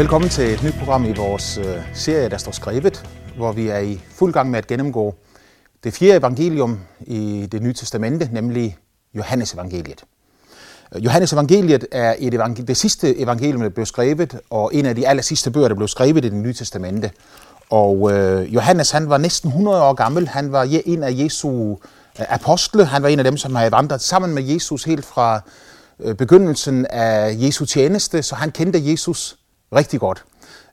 Velkommen til et nyt program i vores øh, serie, der står skrevet, hvor vi er i fuld gang med at gennemgå det fjerde evangelium i det nye testamente, nemlig Johannes evangeliet. Øh, Johannes evangeliet er et evangel- det sidste evangelium, der blev skrevet, og en af de aller sidste bøger, der blev skrevet i det nye testamente. Og øh, Johannes, han var næsten 100 år gammel. Han var en af Jesu øh, apostle. Han var en af dem, som havde vandret sammen med Jesus helt fra begyndelsen af Jesu tjeneste, så han kendte Jesus rigtig godt.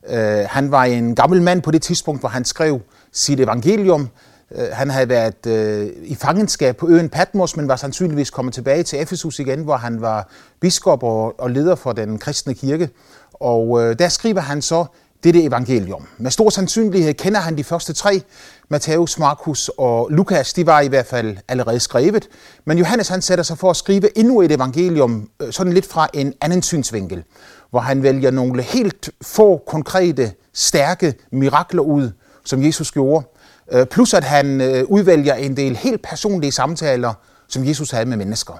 Øh, han var en gammel mand på det tidspunkt, hvor han skrev sit evangelium. Øh, han havde været øh, i fangenskab på øen Patmos, men var sandsynligvis kommet tilbage til Efesus igen, hvor han var biskop og, og leder for den kristne kirke. Og øh, der skriver han så dette evangelium. Med stor sandsynlighed kender han de første tre, Matthæus, Markus og Lukas, de var i hvert fald allerede skrevet. Men Johannes han sætter sig for at skrive endnu et evangelium, øh, sådan lidt fra en anden synsvinkel, hvor han vælger nogle helt få konkrete, stærke mirakler ud, som Jesus gjorde. Øh, plus at han øh, udvælger en del helt personlige samtaler, som Jesus havde med mennesker.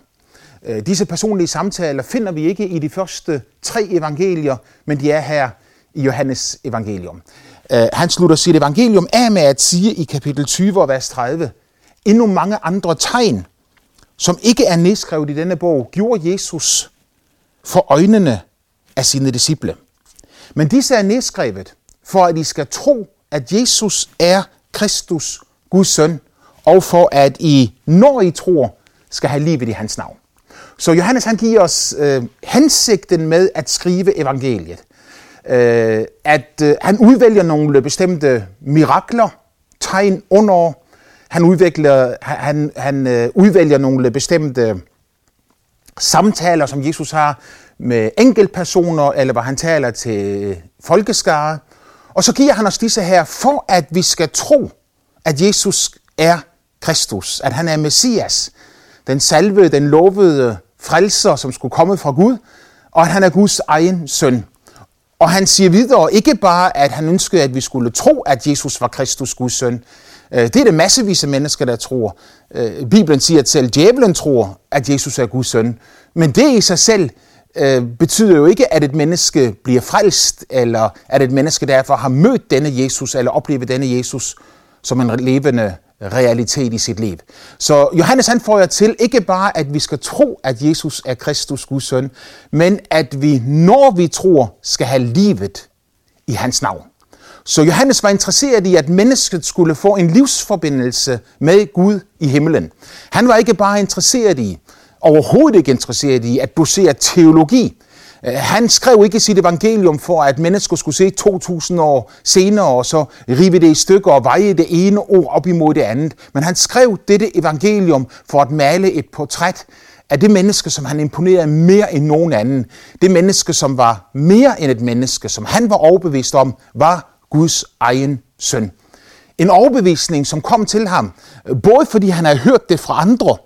Disse personlige samtaler finder vi ikke i de første tre evangelier, men de er her i Johannes evangelium. Uh, han slutter sit evangelium af med at sige i kapitel 20 og vers 30, endnu mange andre tegn, som ikke er nedskrevet i denne bog, gjorde Jesus for øjnene af sine disciple. Men disse er nedskrevet for, at I skal tro, at Jesus er Kristus, Guds søn, og for at I, når I tror, skal have livet i hans navn. Så Johannes han giver os øh, hensigten med at skrive evangeliet øh, at øh, han udvælger nogle bestemte mirakler, tegn under. Han, udvikler, han, han øh, udvælger nogle bestemte samtaler, som Jesus har med enkeltpersoner, eller hvor han taler til folkeskare. Og så giver han os disse her, for at vi skal tro, at Jesus er Kristus, at han er Messias, den salvede, den lovede frelser, som skulle komme fra Gud, og at han er Guds egen søn. Og han siger videre ikke bare, at han ønskede, at vi skulle tro, at Jesus var Kristus Guds søn. Øh, det er det massevis af mennesker, der tror. Øh, Bibelen siger, at selv djævlen tror, at Jesus er Guds søn. Men det i sig selv øh, betyder jo ikke, at et menneske bliver frelst, eller at et menneske derfor har mødt denne Jesus, eller oplevet denne Jesus som en levende realitet i sit liv. Så Johannes han får jer til ikke bare, at vi skal tro, at Jesus er Kristus Guds søn, men at vi, når vi tror, skal have livet i hans navn. Så Johannes var interesseret i, at mennesket skulle få en livsforbindelse med Gud i himlen. Han var ikke bare interesseret i, overhovedet ikke interesseret i, at dosere teologi, Øh, han skrev ikke sit evangelium for, at mennesker skulle se 2000 år senere og så rive det i stykker og veje det ene ord op imod det andet. Men han skrev dette evangelium for at male et portræt af det menneske, som han imponerede mere end nogen anden. Det menneske, som var mere end et menneske, som han var overbevist om, var Guds egen søn. En overbevisning, som kom til ham, både fordi han havde hørt det fra andre,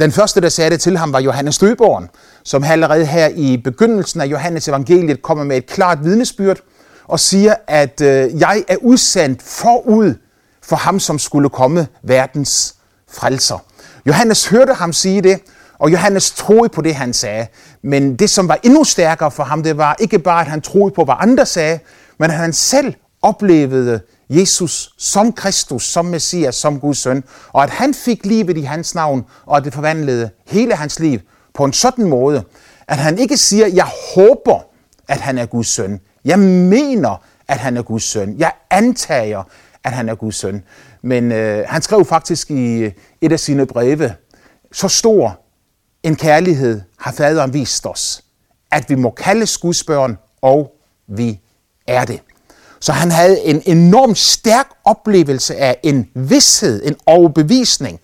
den første, der sagde det til ham, var Johannes Døberen, som allerede her i begyndelsen af Johannes evangeliet kommer med et klart vidnesbyrd og siger, at øh, jeg er udsendt forud for ham, som skulle komme verdens frelser. Johannes hørte ham sige det, og Johannes troede på det, han sagde. Men det, som var endnu stærkere for ham, det var ikke bare, at han troede på, hvad andre sagde, men at han selv oplevede Jesus som Kristus, som Messias, som Guds søn, og at han fik livet i hans navn, og at det forvandlede hele hans liv på en sådan måde, at han ikke siger, jeg håber, at han er Guds søn. Jeg mener, at han er Guds søn. Jeg antager, at han er Guds søn. Men øh, han skrev faktisk i øh, et af sine breve, så stor en kærlighed har faderen vist os, at vi må kaldes Guds børn, og vi er det. Så han havde en enorm stærk oplevelse af en vidshed, en overbevisning,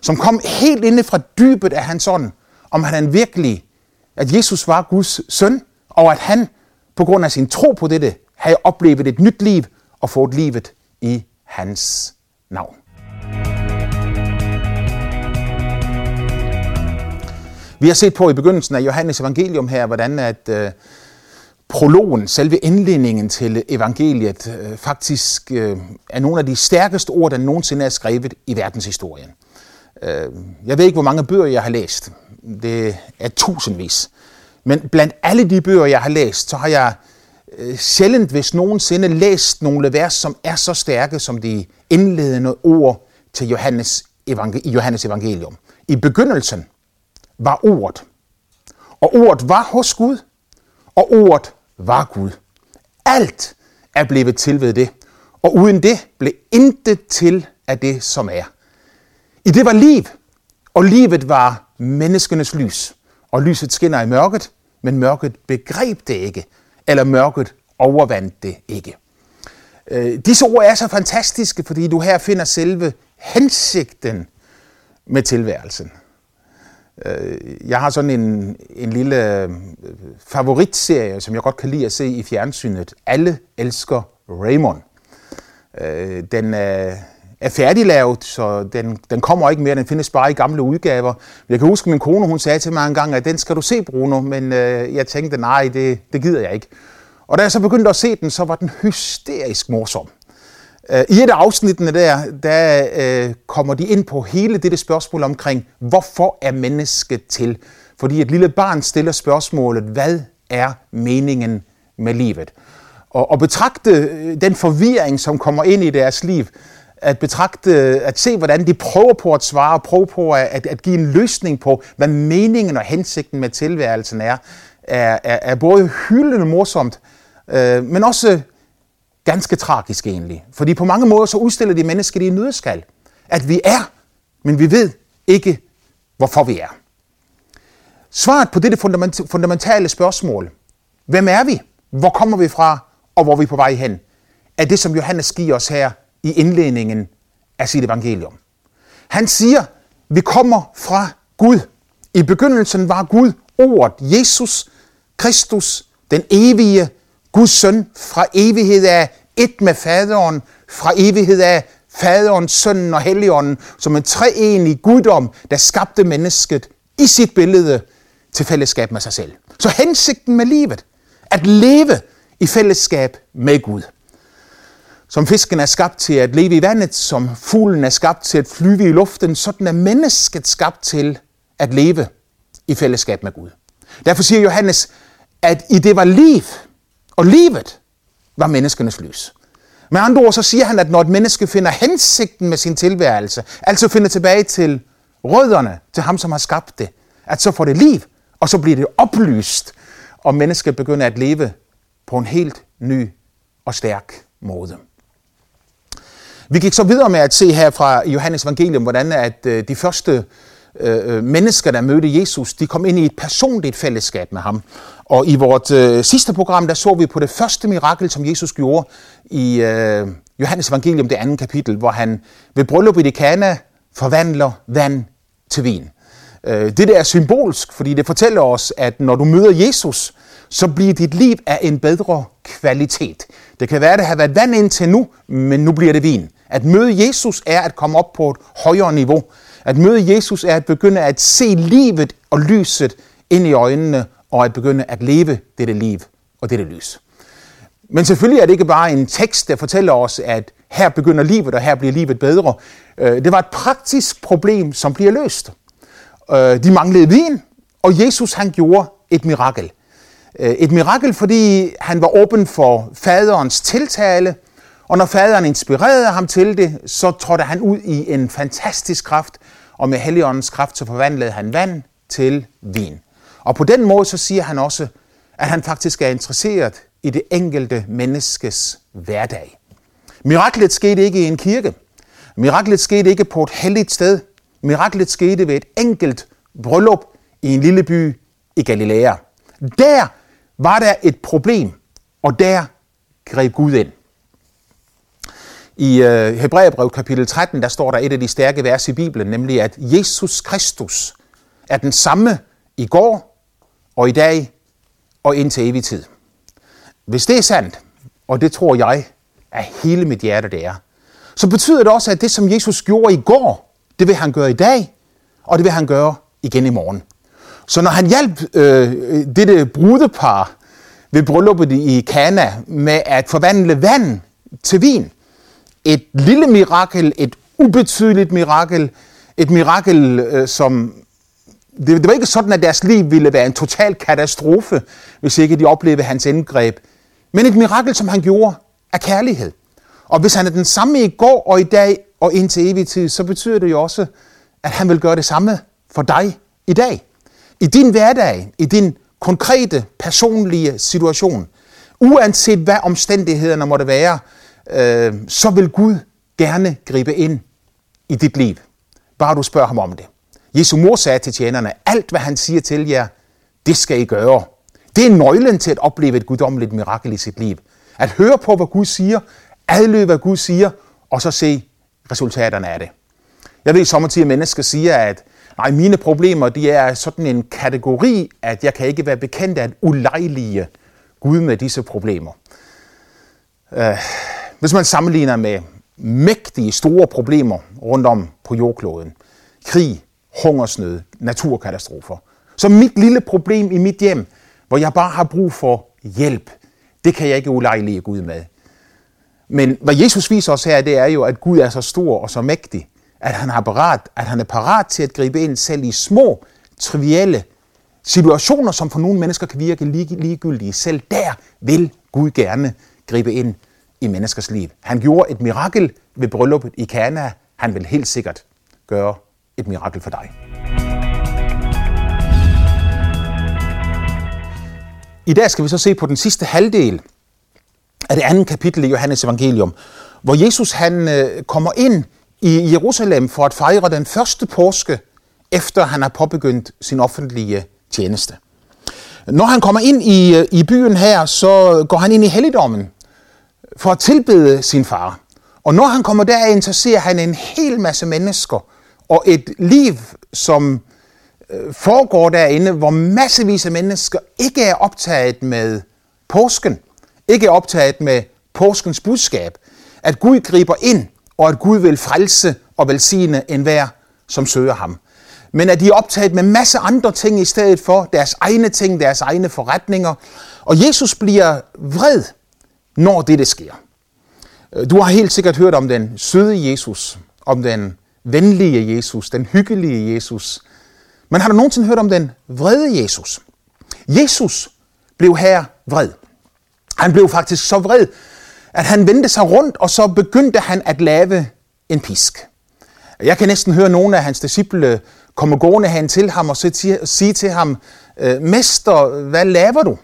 som kom helt inde fra dybet af hans ånd, om at han virkelig, at Jesus var Guds søn, og at han på grund af sin tro på dette, havde oplevet et nyt liv og fået livet i hans navn. Vi har set på i begyndelsen af Johannes evangelium her, hvordan at øh, prologen, selve indledningen til evangeliet, øh, faktisk øh, er nogle af de stærkeste ord, der nogensinde er skrevet i verdenshistorien. Øh, jeg ved ikke, hvor mange bøger jeg har læst. Det er tusindvis. Men blandt alle de bøger, jeg har læst, så har jeg øh, sjældent, hvis nogensinde, læst nogle vers, som er så stærke som de indledende ord til Johannes, evangel- i Johannes evangelium. I begyndelsen var ordet, og ordet var hos Gud, og ordet var Gud. Alt er blevet til ved det, og uden det blev intet til af det, som er. I det var liv, og livet var menneskenes lys. Og lyset skinner i mørket, men mørket begreb det ikke, eller mørket overvandt det ikke. Øh, disse ord er så fantastiske, fordi du her finder selve hensigten med tilværelsen. Øh, jeg har sådan en, en lille øh, favoritserie, som jeg godt kan lide at se i fjernsynet. Alle elsker Raymond. Øh, den er, er færdiglavet, så den, den kommer ikke mere. Den findes bare i gamle udgaver. Jeg kan huske, min kone hun sagde til mig en gang, at den skal du se, Bruno. Men jeg tænkte, nej, det, det gider jeg ikke. Og da jeg så begyndte at se den, så var den hysterisk morsom. Øh, I et af afsnittene der, der øh, kommer de ind på hele dette spørgsmål omkring, hvorfor er mennesket til? Fordi et lille barn stiller spørgsmålet, hvad er meningen med livet? Og, og betragte øh, den forvirring, som kommer ind i deres liv, at betragte, at se, hvordan de prøver på at svare, prøver på at, at, at give en løsning på, hvad meningen og hensigten med tilværelsen er, er, er, er både hyldende morsomt, øh, men også ganske tragisk egentlig. Fordi på mange måder så udstiller de mennesket i en nødskal. At vi er, men vi ved ikke, hvorfor vi er. Svaret på dette fundamentale spørgsmål, hvem er vi, hvor kommer vi fra, og hvor er vi på vej hen, er det, som Johannes giver os her i indledningen af sit evangelium. Han siger, vi kommer fra Gud. I begyndelsen var Gud ordet, Jesus, Kristus, den evige Guds søn fra evighed af et med faderen, fra evighed af faderen, sønnen og helligånden, som en treenig guddom, der skabte mennesket i sit billede til fællesskab med sig selv. Så hensigten med livet, at leve i fællesskab med Gud. Som fisken er skabt til at leve i vandet, som fuglen er skabt til at flyve i luften, sådan er mennesket skabt til at leve i fællesskab med Gud. Derfor siger Johannes, at i det var liv, og livet var menneskenes lys. Med andre ord så siger han, at når et menneske finder hensigten med sin tilværelse, altså finder tilbage til rødderne, til ham, som har skabt det, at så får det liv, og så bliver det oplyst, og mennesket begynder at leve på en helt ny og stærk måde. Vi gik så videre med at se her fra Johannes evangelium, hvordan at øh, de første Øh, øh, mennesker, der mødte Jesus, de kom ind i et personligt fællesskab med ham. Og i vores øh, sidste program, der så vi på det første mirakel, som Jesus gjorde i øh, Johannes evangelium, det andet kapitel, hvor han ved bryllup i Kana forvandler vand til vin. Øh, det der er symbolsk, fordi det fortæller os, at når du møder Jesus, så bliver dit liv af en bedre kvalitet. Det kan være, at det har været vand indtil nu, men nu bliver det vin. At møde Jesus er at komme op på et højere niveau. At møde Jesus er at begynde at se livet og lyset ind i øjnene, og at begynde at leve dette liv og dette lys. Men selvfølgelig er det ikke bare en tekst, der fortæller os, at her begynder livet, og her bliver livet bedre. Øh, det var et praktisk problem, som bliver løst. Øh, de manglede vin, og Jesus han gjorde et mirakel. Øh, et mirakel, fordi han var åben for faderens tiltale, og når faderen inspirerede ham til det, så trådte han ud i en fantastisk kraft, og med Helligåndens kraft så forvandlede han vand til vin. Og på den måde så siger han også, at han faktisk er interesseret i det enkelte menneskes hverdag. Miraklet skete ikke i en kirke. Miraklet skete ikke på et helligt sted. Miraklet skete ved et enkelt bryllup i en lille by i Galilea. Der var der et problem, og der greb Gud ind. I øh, Hebræerbrev kapitel 13, der står der et af de stærke vers i Bibelen, nemlig at Jesus Kristus er den samme i går og i dag og indtil evig tid. Hvis det er sandt, og det tror jeg af hele mit hjerte det er, så betyder det også, at det som Jesus gjorde i går, det vil han gøre i dag, og det vil han gøre igen i morgen. Så når han hjalp øh, dette brudepar ved brylluppet i Kana med at forvandle vand til vin, et lille mirakel, et ubetydeligt mirakel, et mirakel, øh, som det, det var ikke sådan, at deres liv ville være en total katastrofe, hvis ikke de oplevede hans indgreb. men et mirakel, som han gjorde af kærlighed. Og hvis han er den samme i går og i dag og indtil evig tid, så betyder det jo også, at han vil gøre det samme for dig i dag. I din hverdag, i din konkrete, personlige situation, uanset hvad omstændighederne måtte være, øh, så vil Gud gerne gribe ind i dit liv. Bare du spørger ham om det. Jesu mor sagde til tjenerne, alt hvad han siger til jer, det skal I gøre. Det er nøglen til at opleve et guddommeligt mirakel i sit liv. At høre på, hvad Gud siger, adlyde, hvad Gud siger, og så se resultaterne af det. Jeg ved, at mennesker siger, at nej, mine problemer de er sådan en kategori, at jeg kan ikke være bekendt af at ulejlige Gud med disse problemer. Uh, hvis man sammenligner med mægtige, store problemer rundt om på jordkloden, krig, hungersnød, naturkatastrofer, så mit lille problem i mit hjem, hvor jeg bare har brug for hjælp, det kan jeg ikke ulejlige Gud med. Men hvad Jesus viser os her, det er jo, at Gud er så stor og så mægtig, at han, har parat, at han er parat til at gribe ind selv i små, trivielle situationer, som for nogle mennesker kan virke ligegyldige. Selv der vil Gud gerne gribe ind i menneskers liv. Han gjorde et mirakel ved brylluppet i Kana. Han vil helt sikkert gøre et mirakel for dig. I dag skal vi så se på den sidste halvdel af det andet kapitel i Johannes evangelium, hvor Jesus han øh, kommer ind i Jerusalem for at fejre den første påske, efter han har påbegyndt sin offentlige tjeneste. Når han kommer ind i, øh, i byen her, så går han ind i helligdommen for at tilbede sin far. Og når han kommer derind, så ser han en hel masse mennesker og et liv, som øh, foregår derinde, hvor massevis af mennesker ikke er optaget med påsken, ikke er optaget med påskens budskab, at Gud griber ind, og at Gud vil frelse og velsigne enhver, som søger ham. Men at de er optaget med masse andre ting i stedet for, deres egne ting, deres egne forretninger. Og Jesus bliver vred, når det sker. Øh, du har helt sikkert hørt om den søde Jesus, om den venlige Jesus, den hyggelige Jesus. Men har du nogensinde hørt om den vrede Jesus? Jesus blev her vred. Han blev faktisk så vred, at han vendte sig rundt, og så begyndte han at lave en pisk. Jeg kan næsten høre nogle af hans disciple komme gående hen til ham og sige til ham, øh, Mester, hvad laver du?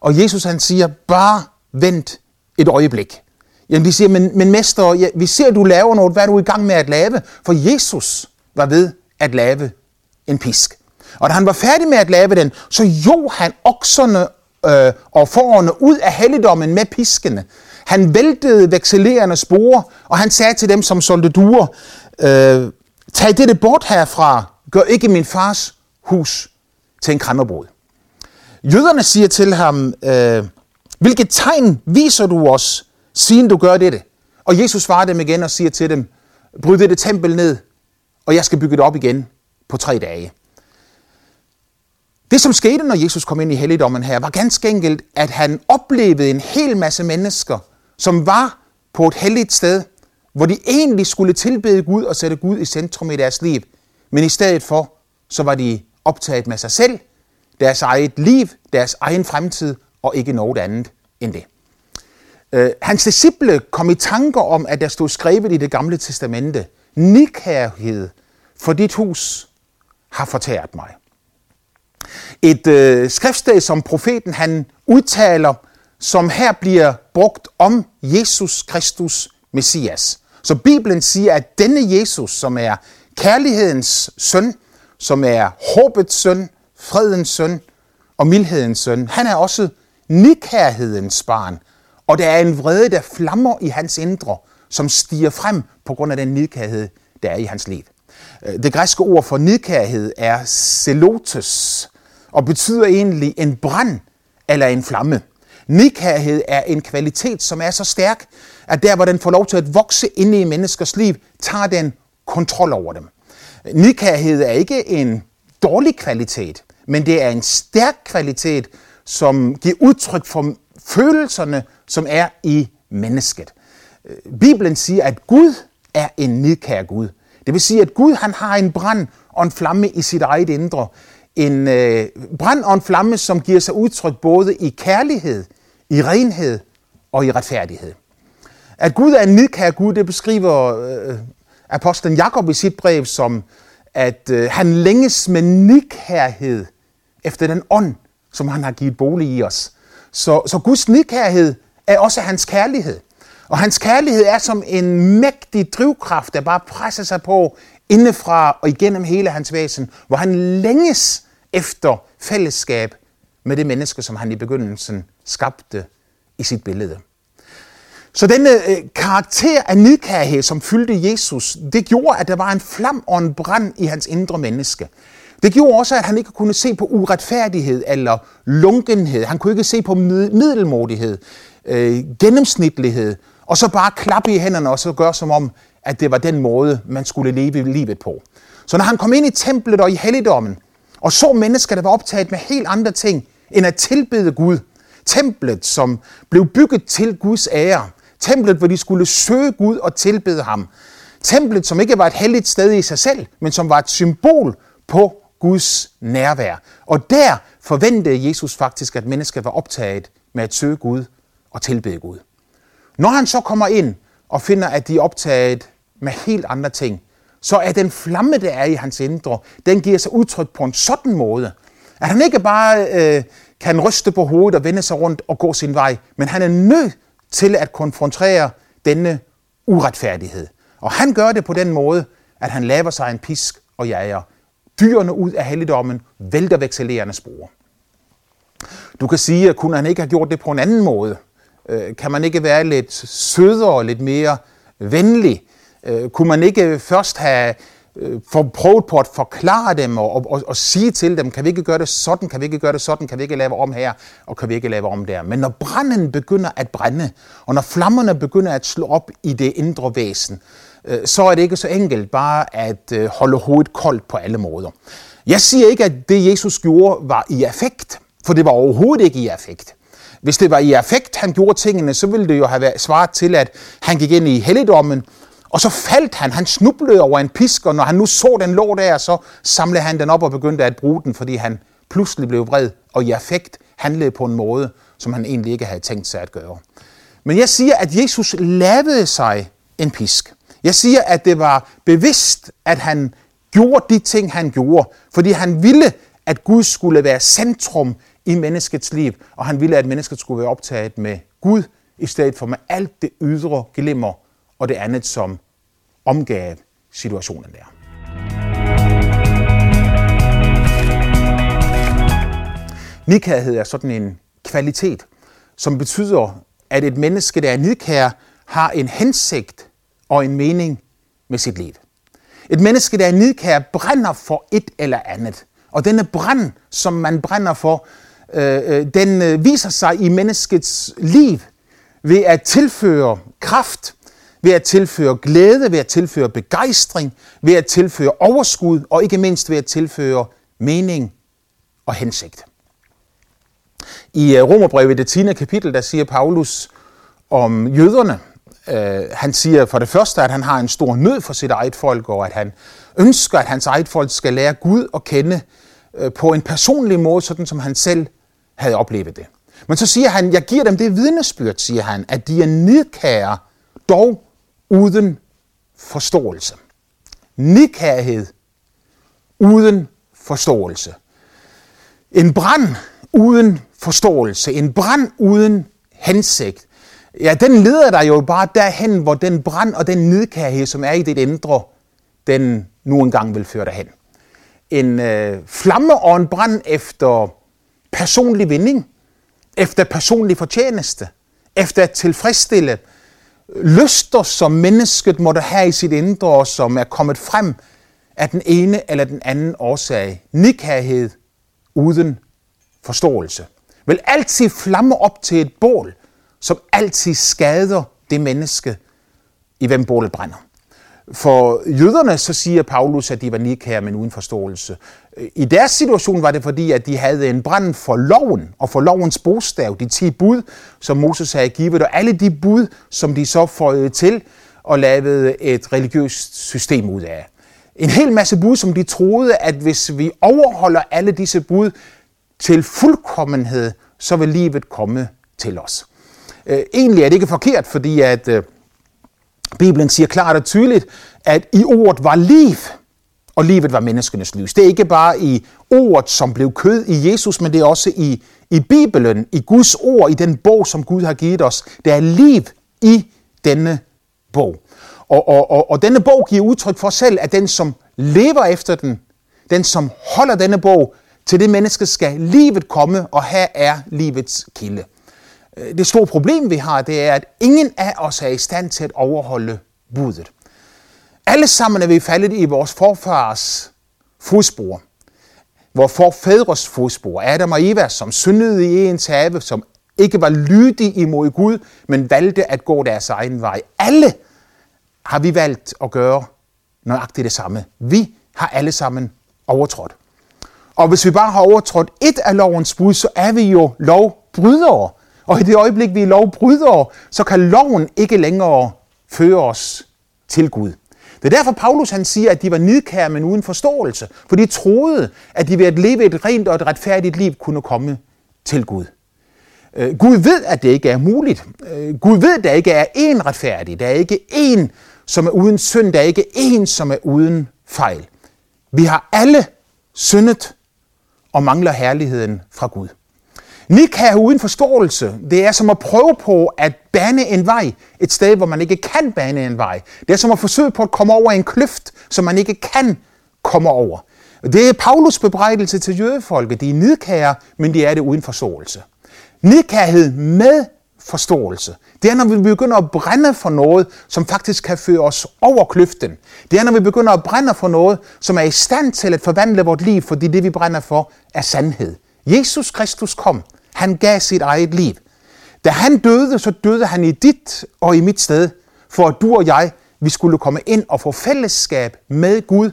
Og Jesus han siger, bare vent et øjeblik. Jamen de siger, men, men mester, ja, vi ser, at du laver noget. Hvad er du i gang med at lave? For Jesus var ved at lave en pisk. Og da han var færdig med at lave den, så jo han okserne øh, og forerne ud af helligdommen med piskene. Han væltede vekselerende spore, og han sagde til dem, som solgte duer, øh, tag dette bort herfra, gør ikke min fars hus til en krammerbrud. Jøderne siger til ham, øh, hvilket tegn viser du os, siden du gør dette? Og Jesus svarer dem igen og siger til dem, bryd dette tempel ned, og jeg skal bygge det op igen på tre dage. Det, som skete, når Jesus kom ind i helligdommen her, var ganske enkelt, at han oplevede en hel masse mennesker, som var på et helligt sted, hvor de egentlig skulle tilbede Gud og sætte Gud i centrum i deres liv. Men i stedet for, så var de optaget med sig selv, deres eget liv, deres egen fremtid og ikke noget andet end det. Øh, hans disciple kom i tanker om, at der stod skrevet i det gamle testamente, nikærhed for dit hus har fortæret mig. Et øh, skriftsted, som profeten han udtaler, som her bliver brugt om Jesus Kristus Messias. Så Bibelen siger, at denne Jesus, som er kærlighedens søn, som er håbets søn, fredens søn og mildhedens søn, han er også nikærhedens barn. Og der er en vrede, der flammer i hans indre, som stiger frem på grund af den nidkærhed, der er i hans liv. Øh, det græske ord for nidkærhed er zelotes, og betyder egentlig en brand eller en flamme. Nidkærhed er en kvalitet, som er så stærk, at der, hvor den får lov til at vokse inde i menneskers liv, tager den kontrol over dem. Nidkærhed er ikke en dårlig kvalitet, men det er en stærk kvalitet, som giver udtryk for følelserne, som er i mennesket. Øh, Bibelen siger, at Gud er en nidkær Gud. Det vil sige, at Gud han har en brand og en flamme i sit eget indre en øh, brand og en flamme, som giver sig udtryk både i kærlighed, i renhed og i retfærdighed. At Gud er en nidkær Gud, det beskriver øh, apostlen Jakob i sit brev som, at øh, han længes med nidkærhed efter den ånd, som han har givet bolig i os. Så, så Guds nidkærhed er også hans kærlighed. Og hans kærlighed er som en mægtig drivkraft, der bare presser sig på indefra og igennem hele hans væsen, hvor han længes efter fællesskab med det menneske, som han i begyndelsen skabte i sit billede. Så denne øh, karakter af nidkærhed, som fyldte Jesus, det gjorde, at der var en flam og en brand i hans indre menneske. Det gjorde også, at han ikke kunne se på uretfærdighed eller lunkenhed. Han kunne ikke se på middelmodighed, øh, gennemsnitlighed, og så bare klappe i hænderne og så gøre som om, at det var den måde, man skulle leve livet på. Så når han kom ind i templet og i helligdommen, og så mennesker, der var optaget med helt andre ting, end at tilbede Gud, templet, som blev bygget til Guds ære, templet, hvor de skulle søge Gud og tilbede ham, templet, som ikke var et helligt sted i sig selv, men som var et symbol på Guds nærvær. Og der forventede Jesus faktisk, at mennesker var optaget med at søge Gud og tilbede Gud. Når han så kommer ind og finder, at de er optaget med helt andre ting, så er den flamme, der er i hans indre, den giver sig udtryk på en sådan måde, at han ikke bare øh, kan ryste på hovedet og vende sig rundt og gå sin vej, men han er nødt til at konfrontere denne uretfærdighed. Og han gør det på den måde, at han laver sig en pisk og jager dyrene ud af helligdommen, vælter vekselerende spor. Du kan sige, at kunne han ikke have gjort det på en anden måde? Øh, kan man ikke være lidt sødere og lidt mere venlig? Øh, kunne man ikke først have øh, prøvet på at forklare dem og, og, og sige til dem, kan vi ikke gøre det sådan, kan vi ikke gøre det sådan, kan vi ikke lave om her, og kan vi ikke lave om der. Men når branden begynder at brænde, og når flammerne begynder at slå op i det indre væsen, Øh, så er det ikke så enkelt bare at øh, holde hovedet koldt på alle måder. Jeg siger ikke, at det Jesus gjorde var i affekt, for det var overhovedet ikke i affekt. Hvis det var i affekt, han gjorde tingene, så ville det jo have svaret til, at han gik ind i helligdommen, og så faldt han, han snublede over en pisk, og når han nu så den lå der, så samlede han den op og begyndte at bruge den, fordi han pludselig blev vred, og i affekt handlede på en måde, som han egentlig ikke havde tænkt sig at gøre. Men jeg siger, at Jesus lavede sig en pisk. Jeg siger, at det var bevidst, at han gjorde de ting, han gjorde, fordi han ville, at Gud skulle være centrum i menneskets liv, og han ville, at mennesket skulle være optaget med Gud, i stedet for med alt det ydre glimmer og det andet, som omgav situationen der. Nidkærhed er sådan en kvalitet, som betyder, at et menneske, der er nidkær, har en hensigt og en mening med sit liv. Et menneske, der er nidkær, brænder for et eller andet. Og denne brand, som man brænder for, øh, øh, den øh, viser sig i menneskets liv ved at tilføre kraft, ved at tilføre glæde, ved at tilføre begejstring, ved at tilføre overskud og ikke mindst ved at tilføre mening og hensigt. I øh, Romerbrevet, det 10. kapitel, der siger Paulus om jøderne, øh, han siger for det første, at han har en stor nød for sit eget folk, og at han ønsker, at hans eget folk skal lære Gud at kende øh, på en personlig måde, sådan som han selv havde oplevet det. Men så siger han, jeg giver dem det vidnesbyrd, siger han, at de er nidkære, dog uden forståelse. Nidkærhed uden forståelse. En brand uden forståelse, en brand uden hensigt, ja, den leder dig jo bare derhen, hvor den brand og den nidkærhed, som er i dit indre, den nu engang vil føre dig hen. En øh, flamme og en brand efter personlig vinding, efter personlig fortjeneste, efter at tilfredsstille lyster, som mennesket måtte have i sit indre, som er kommet frem af den ene eller den anden årsag. Nikærhed uden forståelse. Vil altid flamme op til et bål, som altid skader det menneske, i hvem bålet brænder. For jøderne så siger Paulus, at de var nikære, men uden forståelse. I deres situation var det fordi, at de havde en brand for loven og for lovens bogstav, de ti bud, som Moses havde givet, og alle de bud, som de så føjede til og lavede et religiøst system ud af. En hel masse bud, som de troede, at hvis vi overholder alle disse bud til fuldkommenhed, så vil livet komme til os. Øh, egentlig er det ikke forkert, fordi at øh, Bibelen siger klart og tydeligt, at i ordet var liv, og livet var menneskenes lys. Det er ikke bare i ordet, som blev kød i Jesus, men det er også i, i Bibelen, i Guds ord, i den bog, som Gud har givet os. Der er liv i denne bog. Og, og, og, og denne bog giver udtryk for selv, at den, som lever efter den, den, som holder denne bog, til det menneske skal livet komme, og her er livets kilde. Øh, det store problem, vi har, det er, at ingen af os er i stand til at overholde budet. Alle sammen er vi faldet i vores forfars fodspor. Vores forfædres fodspor. Adam og Eva, som syndede i ens have, som ikke var lydige imod Gud, men valgte at gå deres egen vej. Alle har vi valgt at gøre nøjagtigt det samme. Vi har alle sammen overtrådt. Og hvis vi bare har overtrådt et af lovens bud, så er vi jo lovbrydere. Og i det øjeblik, vi er lovbrydere, så kan loven ikke længere føre os til Gud. Det er derfor, Paulus han siger, at de var nidkære, men uden forståelse. For de troede, at de ved at leve et rent og et retfærdigt liv kunne komme til Gud. Øh, Gud ved, at det ikke er muligt. Øh, Gud ved, at der ikke er én retfærdig. Der er ikke én, som er uden synd. Der er ikke én, som er uden fejl. Vi har alle syndet og mangler herligheden fra Gud. Nikah uden forståelse, det er som at prøve på at bane en vej et sted, hvor man ikke kan bane en vej. Det er som at forsøge på at komme over en kløft, som man ikke kan komme over. Det er Paulus bebrejdelse til jødefolket. De er nidkære, men de er det uden forståelse. Nidkærhed med forståelse. Det er, når vi begynder at brænde for noget, som faktisk kan føre os over kløften. Det er, når vi begynder at brænde for noget, som er i stand til at forvandle vort liv, fordi det, vi brænder for, er sandhed. Jesus Kristus kom. Han gav sit eget liv. Da han døde, så døde han i dit og i mit sted, for at du og jeg, vi skulle komme ind og få fællesskab med Gud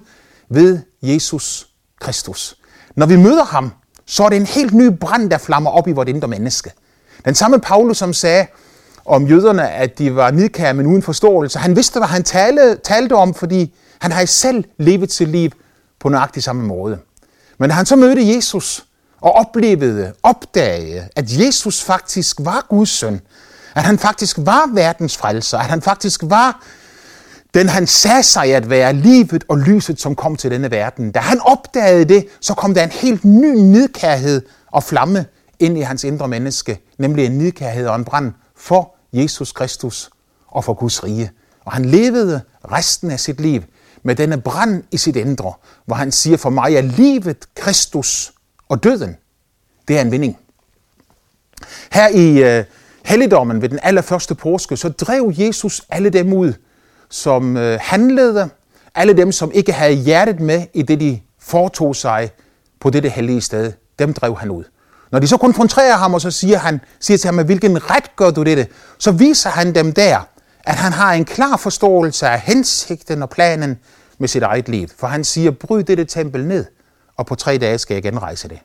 ved Jesus Kristus. Når vi møder ham, så er det en helt ny brand, der flammer op i vores indre menneske. Den samme Paulus, som sagde om jøderne, at de var nidkære, men uden forståelse, han vidste, hvad han talte, talte om, fordi han har selv levet sit liv på nøjagtig samme måde. Men da han så mødte Jesus, og oplevede, opdagede, at Jesus faktisk var Guds søn, at han faktisk var verdens frelser, at han faktisk var den, han sagde sig at være livet og lyset, som kom til denne verden. Da han opdagede det, så kom der en helt ny nidkærhed og flamme ind i hans indre menneske, nemlig en nidkærhed og en brand for Jesus Kristus og for Guds rige. Og han levede resten af sit liv med denne brand i sit indre, hvor han siger, for mig er livet Kristus og døden, det er en vinding. Her i øh, helligdommen ved den allerførste påske, så drev Jesus alle dem ud, som øh, handlede, alle dem, som ikke havde hjertet med i det, de foretog sig på dette hellige sted, dem drev han ud. Når de så konfronterer ham, og så siger, han, siger til ham, hvilken ret gør du dette, så viser han dem der, at han har en klar forståelse af hensigten og planen med sit eget liv. For han siger, bryd dette tempel ned, og på tre dage skal jeg genrejse det.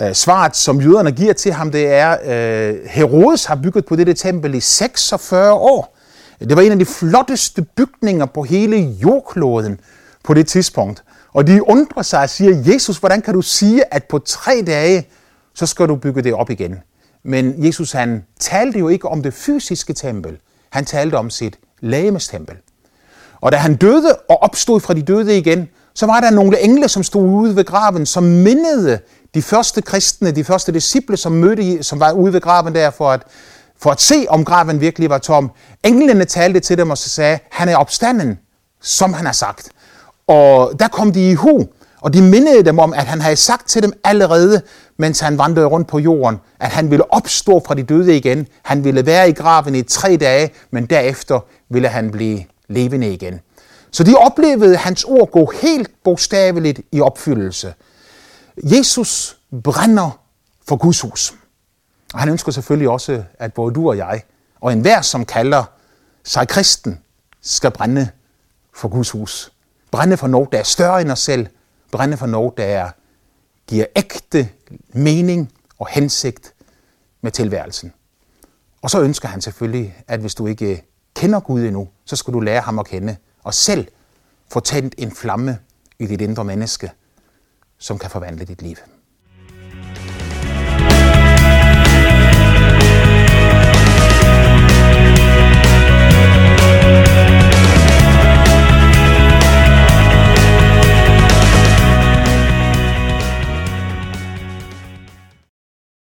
Øh, svaret, som jøderne giver til ham, det er, øh, Herodes har bygget på dette tempel i 46 år. Det var en af de flotteste bygninger på hele jordkloden på det tidspunkt. Og de undrer sig og siger, Jesus, hvordan kan du sige, at på tre dage, så skal du bygge det op igen? Men Jesus, han talte jo ikke om det fysiske tempel. Han talte om sit lægemestempel. Og da han døde og opstod fra de døde igen, så var der nogle engle, som stod ude ved graven, som mindede de første kristne, de første disciple, som mødte, som var ude ved graven der for at, for at se, om graven virkelig var tom. Englene talte til dem og så sagde, han er opstanden, som han har sagt. Og der kom de i hu, og de mindede dem om, at han havde sagt til dem allerede, mens han vandrede rundt på jorden, at han ville opstå fra de døde igen. Han ville være i graven i tre dage, men derefter ville han blive levende igen. Så de oplevede hans ord gå helt bogstaveligt i opfyldelse. Jesus brænder for Guds hus. Og han ønsker selvfølgelig også, at både du og jeg, og enhver, som kalder sig kristen, skal brænde for Guds hus. Brænde for noget, der er større end os selv. Brænde for noget, der giver ægte mening og hensigt med tilværelsen. Og så ønsker han selvfølgelig, at hvis du ikke kender Gud endnu, så skal du lære ham at kende, og selv få tændt en flamme i dit indre menneske, som kan forvandle dit liv.